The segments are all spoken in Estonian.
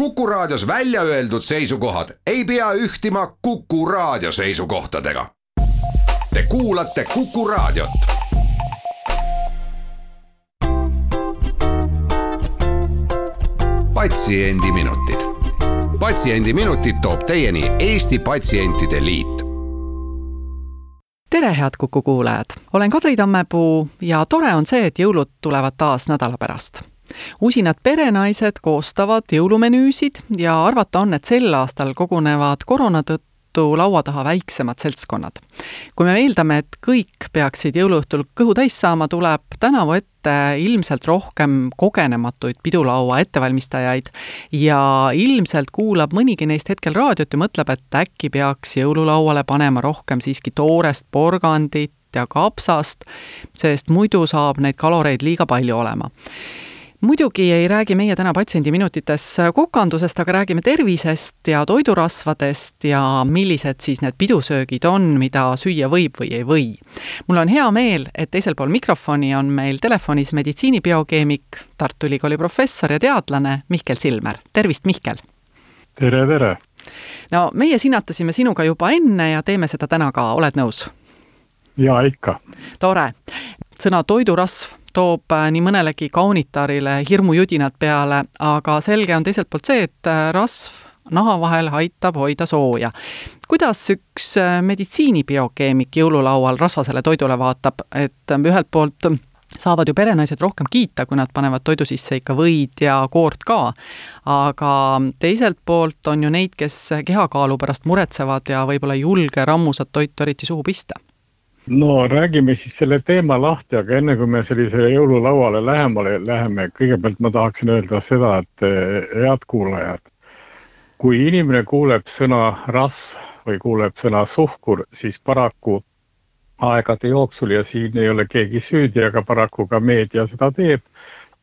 Kuku Raadios välja öeldud seisukohad ei pea ühtima Kuku Raadio seisukohtadega. Te kuulate Kuku Raadiot. patsiendiminutid, Patsiendiminutid toob teieni Eesti Patsientide Liit tere, head Kuku kuulajad, olen Kadri Tammepuu ja tore on see, et jõulud tulevad taas nädala pärast usinad perenaised koostavad jõulumenüüsid ja arvata on, et sel aastal kogunevad koroona tõttu laua taha väiksemad seltskonnad. kui me eeldame, et kõik peaksid jõuluõhtul kõhu täis saama, tuleb tänavu ette ilmselt rohkem kogenematuid pidulaua ettevalmistajaid ja ilmselt kuulab mõnigi neist hetkel raadiot ja mõtleb, et äkki peaks jõululauale panema rohkem siiski toorest porgandit ja kapsast, sest muidu saab neid kaloreid liiga palju olema muidugi ei räägi meie täna Patsiendiminutites kokandusest, aga räägime tervisest ja toidurasvadest ja millised siis need pidusöögid on, mida süüa võib või ei või. mul on hea meel, et teisel pool mikrofoni on meil telefonis meditsiinibiokeemik, Tartu Ülikooli professor ja teadlane Mihkel Silmer, tervist, Mihkel! tere, tere! no meie sinatasime sinuga juba enne ja teeme seda täna ka, oled nõus? jaa, ikka. tore. sõna toidurasv toob äh, nii mõnelegi kaunitarile hirmujudinad peale, aga selge on teiselt poolt see, et äh, rasv naha vahel aitab hoida sooja. kuidas üks äh, meditsiinibiokeemik jõululaual rasvasele toidule vaatab, et ühelt poolt saavad ju perenaised rohkem kiita, kui nad panevad toidu sisse ikka võid ja koort ka. aga teiselt poolt on ju neid, kes kehakaalu pärast muretsevad ja võib-olla ei julge rammusat toitu eriti suhu pista no räägime siis selle teema lahti, aga enne kui me sellisele jõululauale lähemale läheme, kõigepealt ma tahaksin öelda seda, et eh, head kuulajad, kui inimene kuuleb sõna rasv või kuuleb sõna suhkur, siis paraku aegade jooksul ja siin ei ole keegi süüdi, aga paraku ka meedia seda teeb,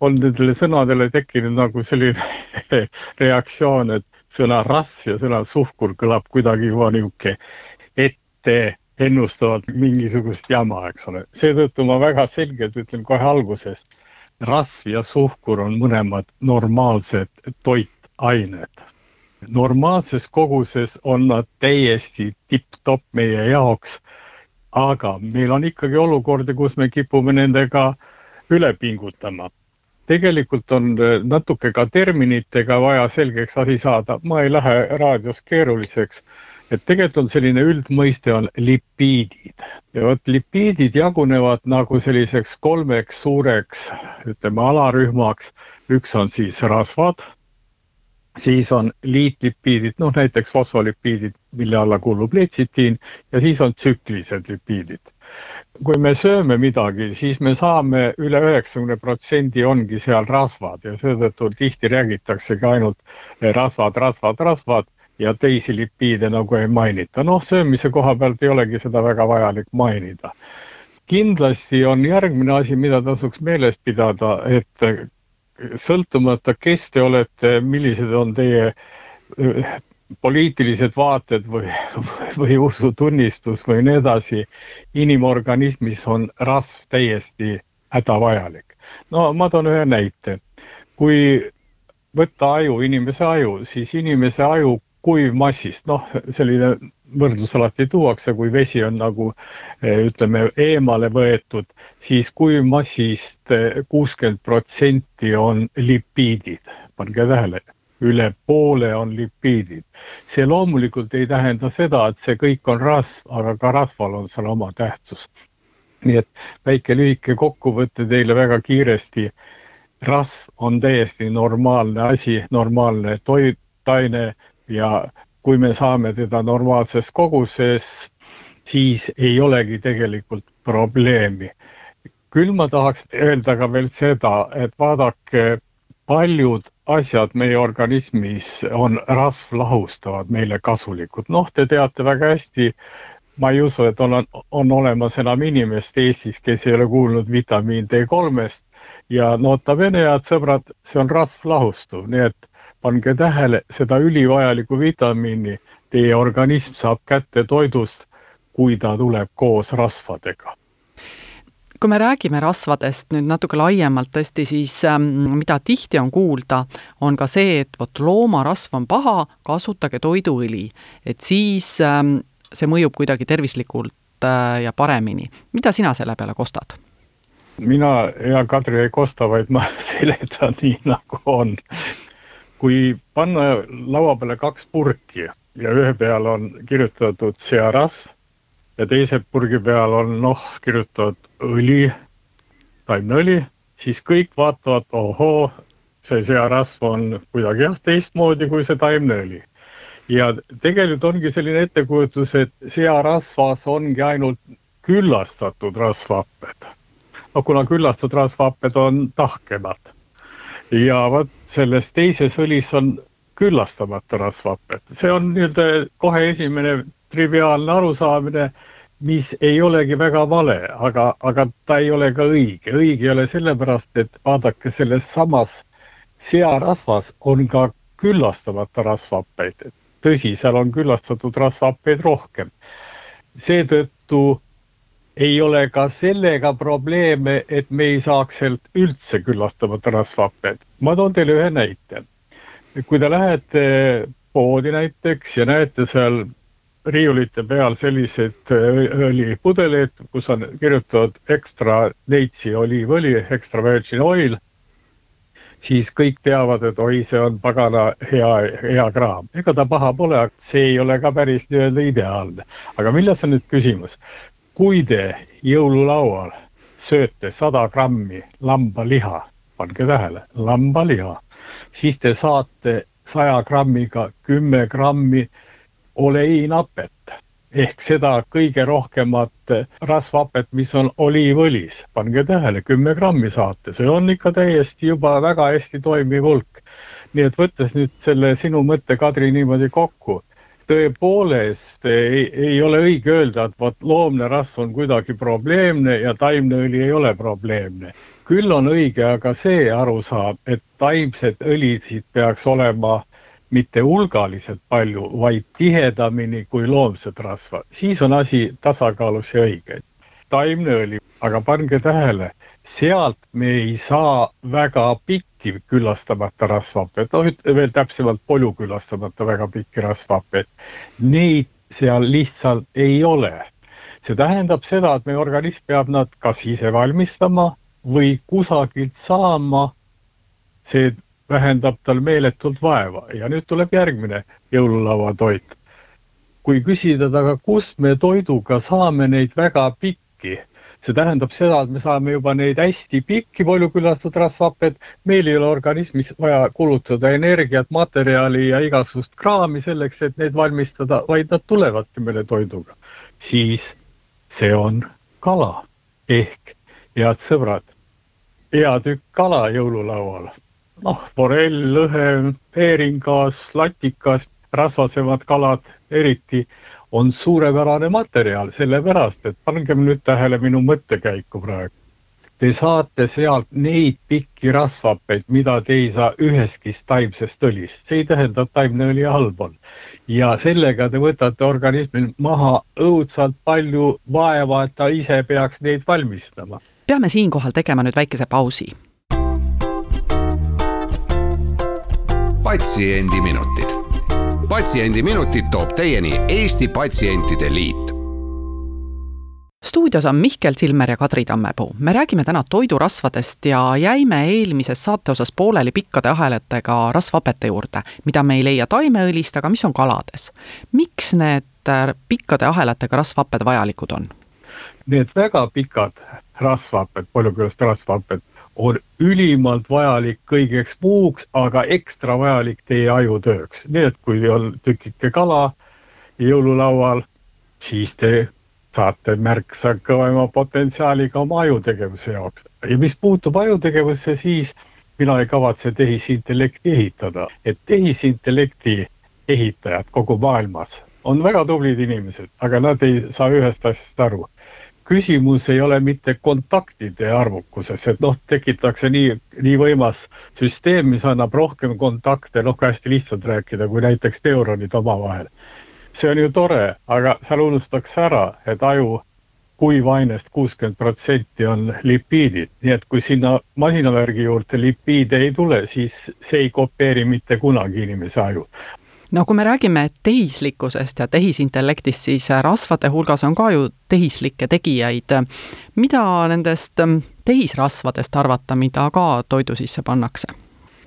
on nendele sõnadele tekkinud nagu selline reaktsioon, et sõna rasv ja sõna suhkur kõlab kuidagi juba niisugune ette ennustavad mingisugust jama, eks ole. seetõttu ma väga selgelt ütlen kohe alguses, rasv ja suhkur on mõlemad normaalsed toitained. normaalses koguses on nad täiesti tipp-topp meie jaoks, aga meil on ikkagi olukordi, kus me kipume nendega üle pingutama tegelikult on natuke ka terminitega vaja selgeks asi saada, ma ei lähe raadios keeruliseks et tegelikult on selline üldmõiste on lipiidid ja vot lipiidid jagunevad nagu selliseks kolmeks suureks, ütleme alarühmaks. üks on siis rasvad, siis on liitlipiidid, noh näiteks fosfolipiidid, mille alla kuulub letsitiin ja siis on tsüklilised lipiidid. kui me sööme midagi, siis me saame üle üheksakümne protsendi ongi seal rasvad ja seetõttu tihti räägitaksegi ainult rasvad, rasvad, rasvad ja teisi lipiide nagu ei mainita. noh, söömise koha pealt ei olegi seda väga vajalik mainida. kindlasti on järgmine asi, mida tasuks meeles pidada, et sõltumata, kes te olete, millised on teie äh, poliitilised vaated või, või usutunnistus või nii edasi, inimorganismis on rasv täiesti hädavajalik. no ma toon ühe näite. kui võtta aju, inimese aju, siis inimese aju kuivmassist, noh, selline võrdlus alati tuuakse, kui vesi on nagu eh, ütleme, eemale võetud, siis kuivmassist eh, kuuskümmend protsenti on lipiidid, pange tähele, üle poole on lipiidid. see loomulikult ei tähenda seda, et see kõik on rasv, aga ka rasval on seal oma tähtsus. nii et väike lühike kokkuvõte teile väga kiiresti. rasv on täiesti normaalne asi, normaalne toitaine ja kui me saame teda normaalses koguses, siis ei olegi tegelikult probleemi. küll ma tahaks öelda ka veel seda, et vaadake, paljud asjad meie organismis on rasvlahustavad, meile kasulikud. noh, te teate väga hästi, ma ei usu, et on, on olemas enam inimest Eestis, kes ei ole kuulnud vitamiin D3-st ja nota bene, head sõbrad, see on rasvlahustuv, nii et pange tähele, seda ülivajalikku vitamiini teie organism saab kätte toidust, kui ta tuleb koos rasvadega kui me räägime rasvadest nüüd natuke laiemalt tõesti, siis ähm, mida tihti on kuulda, on ka see, et vot loomarasv on paha, kasutage toiduõli. et siis ähm, see mõjub kuidagi tervislikult äh, ja paremini. mida sina selle peale kostad? mina, hea Kadri, ei kosta, vaid ma seletan nii, nagu on. Kui panna laua peale kaks purki ja ühe peal on kirjutatud searasv ja teise purgi peal on noh, kirjutatud õli, taimneõli, siis kõik vaatavad, ohoo, see searasv on kuidagi jah, teistmoodi kui see taimneõli. ja tegelikult ongi selline ettekujutus, et searasvas ongi ainult küllastatud rasvhapped. no kuna küllastatud rasvhapped on tahkemad ja vot selles teises õlis on küllastamata rasvhapped, see on nii-öelda kohe esimene triviaalne arusaamine, mis ei olegi väga vale, aga, aga ta ei ole ka õige. õige ei ole sellepärast, et vaadake, selles samas searasvas on ka küllastamata rasvhappeid. tõsi, seal on küllastatud rasvhappeid rohkem. seetõttu ei ole ka sellega probleeme, et me ei saaks sealt üldse küllastamata rasvhappeid. ma toon teile ühe näite. kui te lähete poodi näiteks ja näete seal riiulite peal sellised äh, õlipudeleid, kus on kirjutatud ekstra leitsi oliivõli, extra virgin oil, siis kõik teavad, et oi, see on pagana hea, hea kraam. ega ta paha pole, see ei ole ka päris nii-öelda ideaalne. aga milles on nüüd küsimus? Kui te jõululaual sööte sada grammi lambaliha, pange tähele, lambaliha, siis te saate saja grammiga kümme grammi oleinapet ehk seda kõige rohkemat rasvhapet, mis on oliivõlis. pange tähele, kümme grammi saate, see on ikka täiesti juba väga hästi toimiv hulk. nii et võttes nüüd selle sinu mõtte, Kadri, niimoodi kokku, tõepoolest ei, ei ole õige öelda, et vot loomne rasv on kuidagi probleemne ja taimne õli ei ole probleemne. küll on õige aga see arusaam, et taimsed õlisid peaks olema mitte hulgaliselt palju, vaid tihedamini kui loomset rasva, siis on asi tasakaalus ja õige. taimne õli, aga pange tähele, sealt me ei saa väga pikki küllastamata rasvhappeid, noh veel täpsemalt polju küllastamata väga pikki rasvhappeid. Neid seal lihtsalt ei ole. see tähendab seda, et meie organism peab nad kas ise valmistama või kusagilt saama. see vähendab tal meeletult vaeva ja nüüd tuleb järgmine jõululauatoit. kui küsida taga, kust me toiduga saame neid väga pikki, see tähendab seda, et me saame juba neid hästi pikki polüküllastatud rasvhappeid, meil ei ole organismis vaja kulutada energiat, materjali ja igasugust kraami selleks, et neid valmistada, vaid nad tulevadki meile toiduga. siis see on kala. Ehk head sõbrad, hea tükk kala jõululaual. Noh, forell, lõhe, heeringas, latikas, rasvasemad kalad eriti on suurepärane materjal, sellepärast et pangem nüüd tähele minu mõttekäiku praegu. Te saate sealt neid pikki rasvapeid, mida te ei saa ühestki taimsest õlist, see ei tähenda, et taimne õli halb on. ja sellega te võtate organismil maha õudselt palju vaeva, et ta ise peaks neid valmistama. peame siinkohal tegema nüüd väikese pausi patsiendiminutid. Patsiendiminutid toob teieni Eesti Patsientide Liit stuudios on Mihkel Silmer ja Kadri Tammepuu. me räägime täna toidurasvadest ja jäime eelmises saate osas pooleli pikkade ahelatega rasvhapete juurde, mida me ei leia taimeõlist, aga mis on kalades. miks need äh, pikkade ahelatega rasvhapped vajalikud on? Need väga pikad rasvhapped, polükülast rasvhapped on ülimalt vajalik kõigeks muuks, aga ekstra vajalik teie ajutööks. nii et kui on tükike kala jõululaual, siis te saate märksa kõvema potentsiaaliga oma ajutegevuse jaoks. ja mis puutub ajutegevusse, siis mina ei kavatse tehisintellekti ehitada, et tehisintellekti ehitajad kogu maailmas on väga tublid inimesed, aga nad ei saa ühest asjast aru küsimus ei ole mitte kontaktide arvukuses, et noh, tekitakse nii, nii võimas süsteem, mis annab rohkem kontakte, noh, kui hästi lihtsalt rääkida, kui näiteks neuronid omavahel. see on ju tore, aga seal unustatakse ära, et aju kuivainest kuuskümmend protsenti on lipiidid, nii et kui sinna masinavärgi juurde lipiide ei tule, siis see ei kopeeri mitte kunagi inimese aju no kui me räägime tehislikkusest ja tehisintellektist, siis rasvade hulgas on ka ju tehislikke tegijaid. mida nendest tehisrasvadest arvata, mida ka toidu sisse pannakse?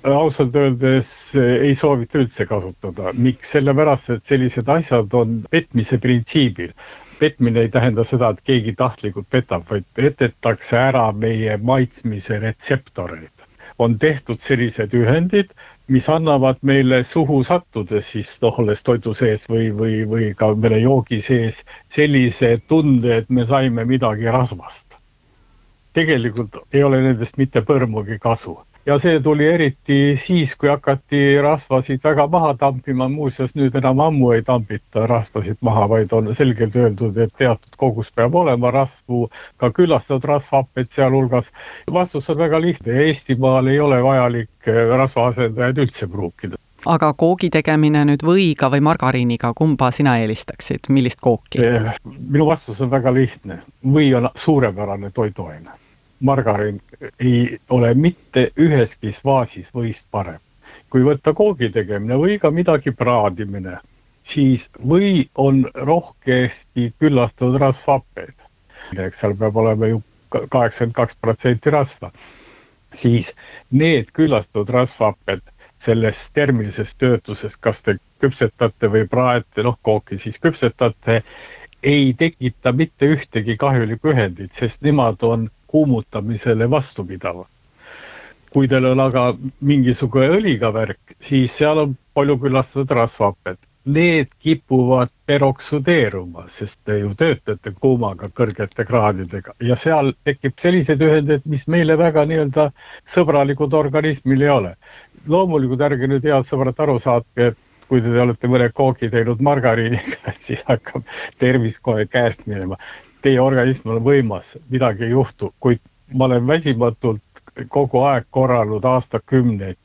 ausalt öeldes äh, ei soovita üldse kasutada, miks, sellepärast et sellised asjad on petmise printsiibil. petmine ei tähenda seda, et keegi tahtlikult petab, vaid petetakse ära meie maitsmise retseptoreid. on tehtud sellised ühendid mis annavad meile suhu sattudes siis noh, olles toidu sees või, või, või ka mõne joogi sees sellise tunde, et me saime midagi rasvast. tegelikult ei ole nendest mitte põrmugi kasu ja see tuli eriti siis, kui hakati rasvasid väga maha tampima, muuseas nüüd enam ammu ei tambita rasvasid maha, vaid on selgelt öeldud, et teatud kogus peab olema rasvu, ka küllastatud rasvhappeid sealhulgas. vastus on väga lihtne, Eestimaal ei ole vajalik eh, rasvaasendajaid üldse pruukida. Aga koogi tegemine nüüd võiga või margariiniga, kumba sina eelistaksid, millist kooki? Eh, minu vastus on väga lihtne, või on suurepärane toiduaine margarin ei ole mitte üheski vaasis võist parem. kui võtta koogi tegemine või ka midagi praadimine, siis või on rohkesti küllastatud rasvhappeid. eks seal peab olema ju kaheksakümmend kaks protsenti rasva. siis need küllastatud rasvhapped sellest termilisest töötusest, kas te küpsetate või praete, noh kooki siis küpsetate, ei tekita mitte ühtegi kahjulikku ühendit, sest nemad on kuumutamisele vastupidavad. kui teil on aga mingisugune õliga värk, siis seal on palju külastatud rasvhapped. Need kipuvad peroksüdeeruma, sest te ju töötate kuumaga, kõrgete kraadidega ja seal tekib sellised ühendid, mis meile väga nii-öelda sõbralikud organismil ei ole. loomulikult ärge nüüd head sõbrad aru saatke, kui te olete mõne koogi teinud margariiniga, siis hakkab tervis kohe käest minema teie organism on võimas, midagi ei juhtu, kuid ma olen väsimatult kogu aeg korranud aastakümneid.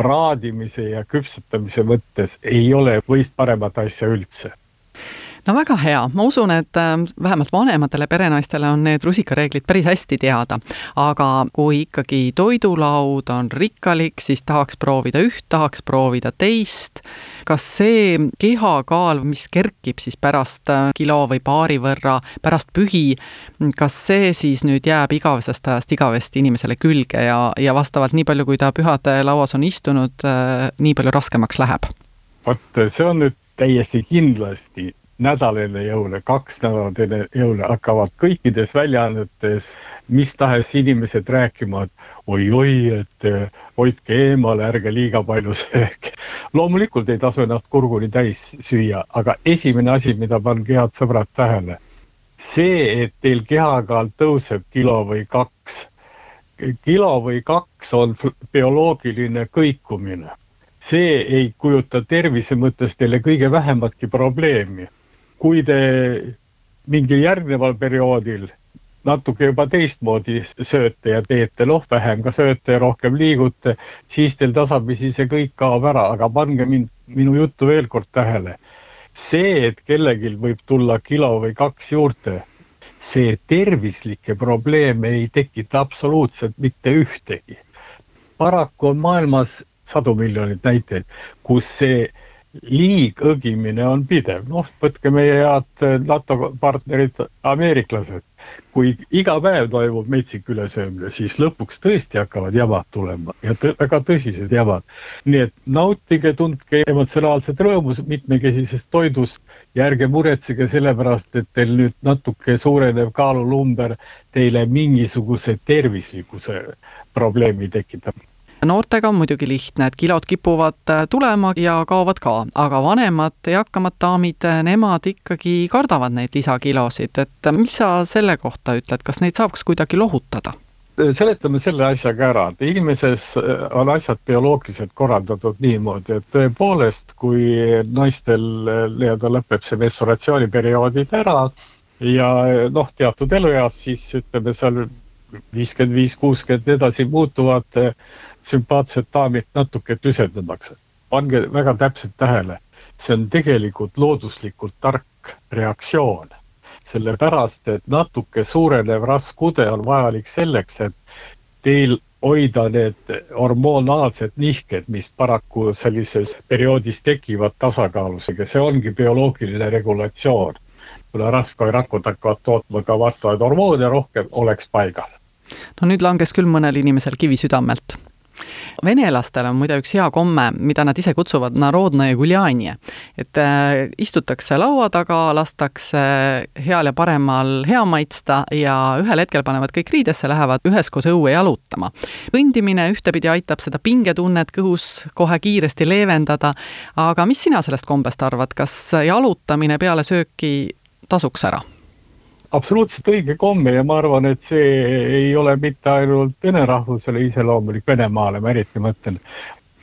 praadimise ja küpsetamise mõttes ei ole võist paremat asja üldse no väga hea, ma usun, et ähm, vähemalt vanematele perenaistele on need rusikareeglid päris hästi teada. aga kui ikkagi toidulaud on rikkalik, siis tahaks proovida üht, tahaks proovida teist. kas see kehakaal, mis kerkib siis pärast äh, kilo või paari võrra pärast pühi, kas see siis nüüd jääb igavesest ajast igavesti inimesele külge ja, ja vastavalt nii palju, kui ta pühade lauas on istunud, äh, nii palju raskemaks läheb? vot see on nüüd täiesti kindlasti nädal enne jõule, kaks nädalat enne jõule hakkavad kõikides väljaannetes mis tahes inimesed rääkima, et oi-oi, et eh, hoidke eemale, ärge liiga palju sööge. loomulikult ei tasu ennast kurguni täis süüa, aga esimene asi, mida pange head sõbrad tähele, see, et teil kehakaal tõuseb kilo või kaks, kilo või kaks on bioloogiline kõikumine see ei kujuta tervise mõttes teile kõige vähematki probleemi kui te mingil järgneval perioodil natuke juba teistmoodi sööte ja teete, noh, vähem ka sööte ja rohkem liigute, siis teil tasapisi see kõik kaob ära, aga pange mind, minu juttu veel kord tähele. see, et kellelgi võib tulla kilo või kaks juurde, see tervislikke probleeme ei tekita absoluutselt mitte ühtegi. paraku on maailmas sadu miljoneid näiteid, kus see liigõgimine on pidev, noh, võtke meie head äh, NATO partnerid, ameeriklased. kui iga päev toimub metsik ülesöömine, siis lõpuks tõesti hakkavad jamad tulema ja tõ väga tõsised jamad. nii et nautige, tundke emotsionaalset rõõmu mitmekesisest toidust ja ärge muretsege selle pärast, et teil nüüd natuke suurenev kaalulumber teile mingisuguse tervislikkuse probleemi tekitab noortega on muidugi lihtne, et kilod kipuvad äh, tulema ja kaovad ka, aga vanemad, eakamad daamid, äh, nemad ikkagi kardavad neid lisakilosid, et äh, mis sa selle kohta ütled, kas neid saaks kuidagi lohutada? seletame selle asja ka ära, et inimeses on asjad bioloogiliselt korraldatud niimoodi, et tõepoolest, kui naistel nii-öelda lõpeb see mensuratsiooniperioodid ära ja noh, teatud elueas, siis ütleme seal viiskümmend viis, kuuskümmend edasi muutuvad sümpaatsed daamid natuke tüsendamaks. pange väga täpselt tähele, see on tegelikult looduslikult tark reaktsioon. sellepärast et natuke suurenev raskude on vajalik selleks, et teil hoida need hormonaalsed nihked, mis paraku sellises perioodis tekivad tasakaalus, ega see ongi bioloogiline regulatsioon. kuna rasvkoerakud hakkavad tootma ka vastavaid hormoone rohkem, oleks paigas. no nüüd langes küll mõnel inimesel kivi südamelt venelastel on muide üks hea komme, mida nad ise kutsuvad narodnaja guljanje. et äh, istutakse laua taga, lastakse heal ja paremal hea maitsta ja ühel hetkel panevad kõik riidesse, lähevad üheskoos õue jalutama. kõndimine ühtepidi aitab seda pingetunnet kõhus kohe kiiresti leevendada, aga mis sina sellest kombest arvad, kas jalutamine peale sööki tasuks ära? Absoluutselt õige komme ja ma arvan, et see ei ole mitte ainult vene rahvusele iseloomulik, Venemaale ma eriti mõtlen.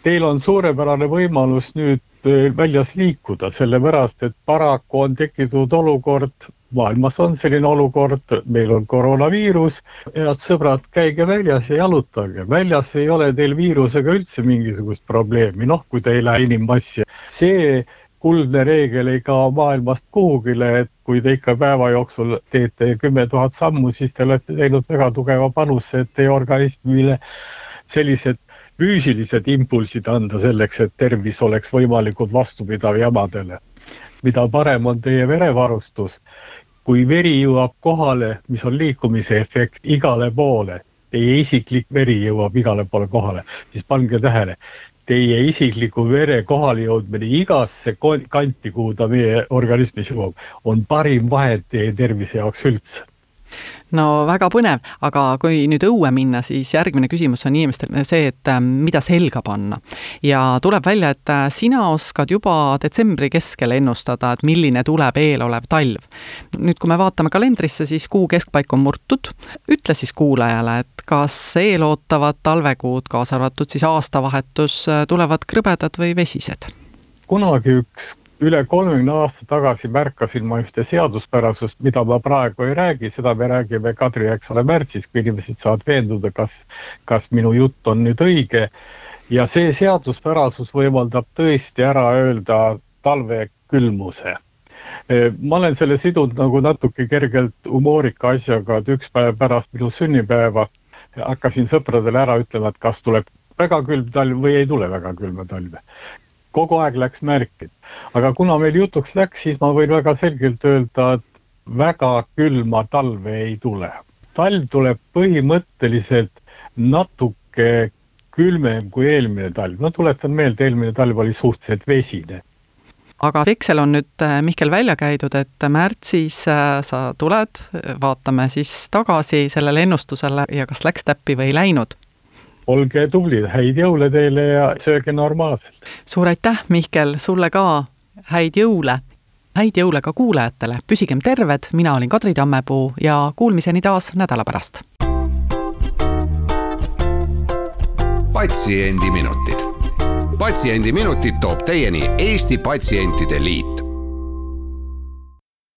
Teil on suurepärane võimalus nüüd eh, väljas liikuda, sellepärast et paraku on tekkinud olukord, maailmas on selline olukord, meil on koroonaviirus, head sõbrad, käige väljas ja jalutage, väljas ei ole teil viirusega üldse mingisugust probleemi, noh, kui te ei lähe inimmassi. see kuldne reegel ei kao maailmast kuhugile, et kui te ikka päeva jooksul teete kümme tuhat sammu, siis te olete teinud väga tugeva panuse, et teie organismile sellised füüsilised impulsid anda selleks, et tervis oleks võimalikult vastupidav jamadele. mida parem on teie verevarustus, kui veri jõuab kohale, mis on liikumise efekt igale poole, teie isiklik veri jõuab igale poole kohale, siis pange tähele, teie isikliku vere kohalejõudmine igasse kanti, kuhu ta meie organismis jõuab, on parim vahend teie tervise jaoks üldse no väga põnev, aga kui nüüd õue minna, siis järgmine küsimus on inimestel see, et äh, mida selga panna. ja tuleb välja, et äh, sina oskad juba detsembri keskel ennustada, et milline tuleb eelolev talv. nüüd, kui me vaatame kalendrisse, siis kuu keskpaik on murtud. ütle siis kuulajale, et kas eelootavad talvekuud, kaasa arvatud siis aastavahetus, äh, tulevad krõbedad või vesised? kunagi üks üle kolmekümne aasta tagasi märkasin ma ühte seaduspärasust, mida ma praegu ei räägi, seda me räägime Kadri, eks ole, märtsis, kui inimesed saavad veenduda, kas, kas minu jutt on nüüd õige. ja see seaduspärasus võimaldab tõesti ära öelda talve külmuse. Ma olen selle sidunud nagu natuke kergelt humoorika asjaga, et üks päev pärast minu sünnipäeva hakkasin sõpradele ära ütlema, et kas tuleb väga külm talv või ei tule väga külma talve kogu aeg läks märki. aga kuna meil jutuks läks, siis ma võin väga selgelt öelda, et väga külma talve ei tule. talv tuleb põhimõtteliselt natuke külmem kui eelmine talv. ma tuletan meelde, eelmine talv oli suhteliselt vesine aga Excel on nüüd, äh, Mihkel, välja käidud, et märtsis äh, sa tuled, vaatame siis tagasi sellele ennustusele ja kas läks täppi või ei läinud olge tublid, häid jõule teile ja sööge normaalselt. suur aitäh, Mihkel, sulle ka häid jõule. häid jõule ka kuulajatele, püsigem terved, mina olin Kadri Tammepuu ja kuulmiseni taas nädala pärast. patsiendiminutid. patsiendiminutid toob teieni Eesti Patsientide Liit